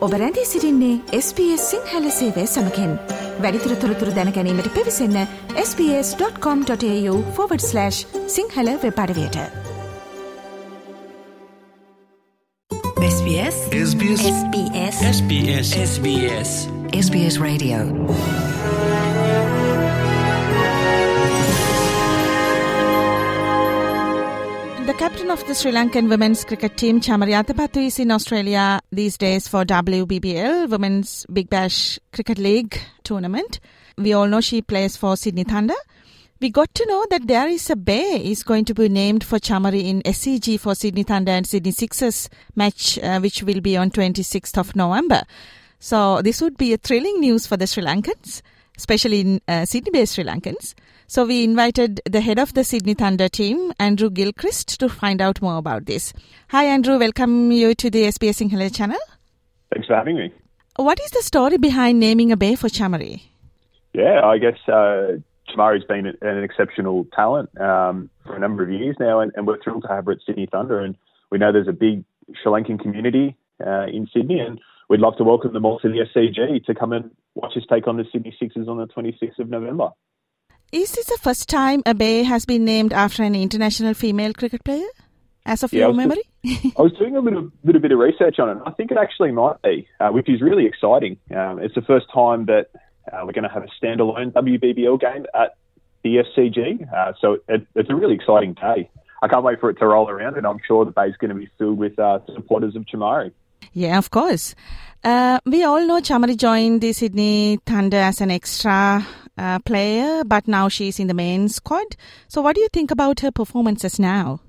ඔබ රැඳී සිරින්නේ SBS සිංහල සේවය සමකෙන්. වැඩිතුර තොරතුර දැනැනීමට පිවිසන්න ps.com.ta/ Sinhala වෙපඩවයට SBS SBS SBS SBS SBS SBS Radio captain of the Sri Lankan women's cricket team, Chamari Athapaththu, is in Australia these days for WBBL, Women's Big Bash Cricket League tournament. We all know she plays for Sydney Thunder. We got to know that there is a bay is going to be named for Chamari in SCG for Sydney Thunder and Sydney Sixers match, uh, which will be on 26th of November. So this would be a thrilling news for the Sri Lankans, especially in uh, Sydney-based Sri Lankans. So we invited the head of the Sydney Thunder team, Andrew Gilchrist, to find out more about this. Hi, Andrew. Welcome you to the SBS Sinhala channel. Thanks for having me. What is the story behind naming a bay for Chamari? Yeah, I guess uh, Chamari's been an exceptional talent um, for a number of years now, and, and, we're thrilled to have her at Sydney Thunder. And we know there's a big Sri Lankan community uh, in Sydney, and we'd love to welcome them all to the SCG to come and watch us take on the Sydney Sixers on the 26th of November. Is this the first time a bay has been named after an international female cricket player? As of Yeah, your memory? I was doing a little, little bit of research on it. I think it actually might be, uh, which is really exciting. Um, it's the first time that uh, we're going to have a standalone WBBL game at the SCG. Uh, so it, it's a really exciting day. I can't wait for it to roll around, and I'm sure the bay's going to be filled with uh, supporters of Chamari. Yeah, of course. Uh, we all know Chamari joined the Sydney Thunder as an extra uh, player, but now she's in the main squad. So, what do you think about her performances now?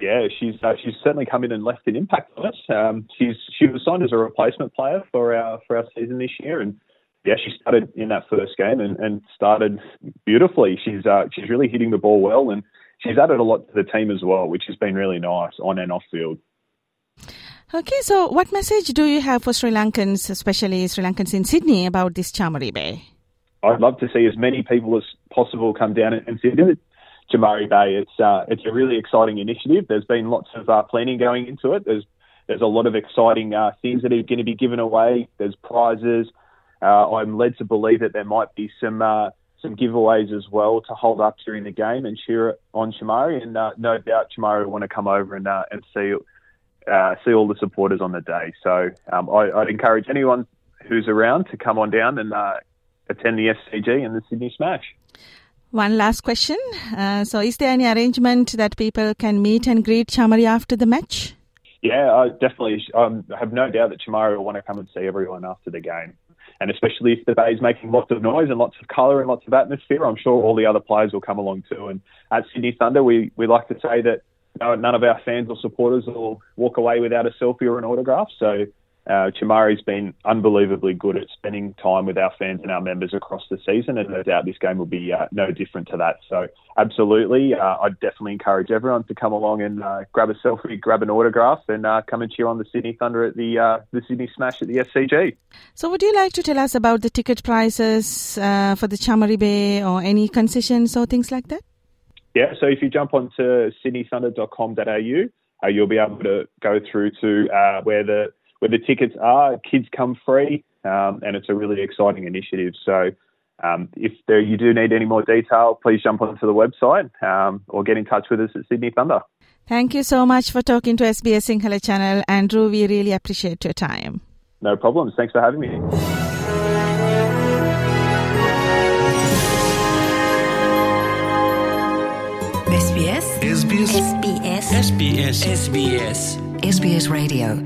Yeah, she's uh, she's certainly come in and left an impact on us. Um, she's she was signed as a replacement player for our for our season this year, and yeah, she started in that first game and, and started beautifully. She's uh, she's really hitting the ball well, and she's added a lot to the team as well, which has been really nice on and off field. Okay, so what message do you have for Sri Lankans, especially Sri Lankans in Sydney, about this Chamari Bay? I'd love to see as many people as possible come down and see. Chamari Bay. It's uh, it's a really exciting initiative. There's been lots of uh, planning going into it. There's there's a lot of exciting uh, things that are going to be given away. There's prizes. Uh, I'm led to believe that there might be some uh, some giveaways as well to hold up during the game and cheer on Chamari. And uh, no doubt Chamari will want to come over and and see see all the supporters on the day. So um, I, I'd encourage anyone who's around to come on down and attend the SCG and the Sydney Smash. One last question. Uh, so, is there any arrangement that people can meet and greet Chamari after the match? Yeah, I definitely um, have no doubt that Chamari will want to come and see everyone after the game. And especially if the bay is making lots of noise and lots of colour and lots of atmosphere, I'm sure all the other players will come along too. And at Sydney Thunder, we, we like to say that no, none of our fans or supporters will walk away without a selfie or an autograph. So uh, Chamari's been unbelievably good at spending time with our fans and our members across the season, and no doubt this game will be uh, no different to that. So, absolutely, uh, I'd definitely encourage everyone to come along and uh, grab a selfie, grab an autograph, and uh, come and cheer on the Sydney Thunder at the uh, the Sydney Smash at the SCG. So, would you like to tell us about the ticket prices uh, for the Chamari Bay or any concessions or things like that? Yeah, so if you jump onto sydneythunder.com.au, uh, you'll be able to go through to uh, where the where the tickets are. Kids come free, um, and it's a really exciting initiative. So. Um, if there, you do need any more detail, please jump onto the website um, or get in touch with us at Sydney Thunder. Thank you so much for talking to SBS Sinhala channel. Andrew, we really appreciate your time. No problems. Thanks for having me. SBS SBS SBS SBS SBS SBS Radio